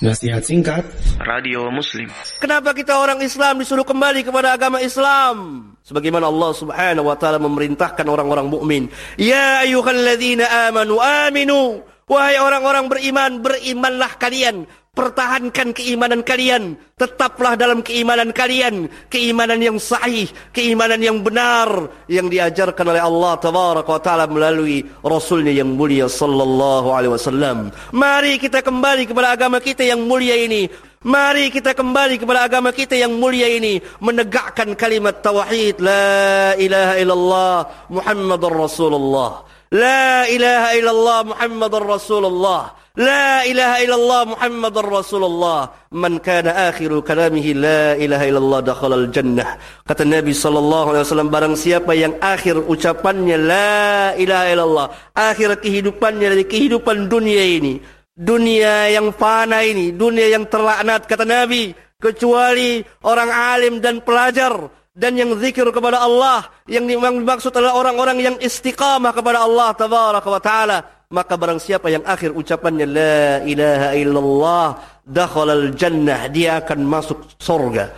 Nasihat singkat Radio Muslim Kenapa kita orang Islam disuruh kembali kepada agama Islam? Sebagaimana Allah Subhanahu wa taala memerintahkan orang-orang mukmin, "Ya ayyuhalladzina amanu aminu." Wahai orang-orang beriman, berimanlah kalian pertahankan keimanan kalian. Tetaplah dalam keimanan kalian. Keimanan yang sahih keimanan yang benar yang diajarkan oleh Allah tabaraka wa taala melalui rasulnya yang mulia sallallahu alaihi wasallam. Mari kita kembali kepada agama kita yang mulia ini. Mari kita kembali kepada agama kita yang mulia ini. Menegakkan kalimat tauhid. La ilaha illallah Muhammadur Rasulullah. La ilaha illallah Muhammadur Rasulullah La ilaha illallah Muhammad Rasulullah. Man kana akhiru kalamihi La ilaha illallah dakhalal jannah. Kata Nabi sallallahu alaihi wasallam barang siapa yang akhir ucapannya la ilaha illallah akhir kehidupannya dari kehidupan dunia ini dunia yang fana ini dunia yang terlaknat kata Nabi kecuali orang alim dan pelajar dan yang zikir kepada Allah yang dimaksud adalah orang-orang yang istiqamah kepada Allah tabaraka wa taala maka barang siapa yang akhir ucapannya la ilaha illallah dakhala al jannah dia akan masuk surga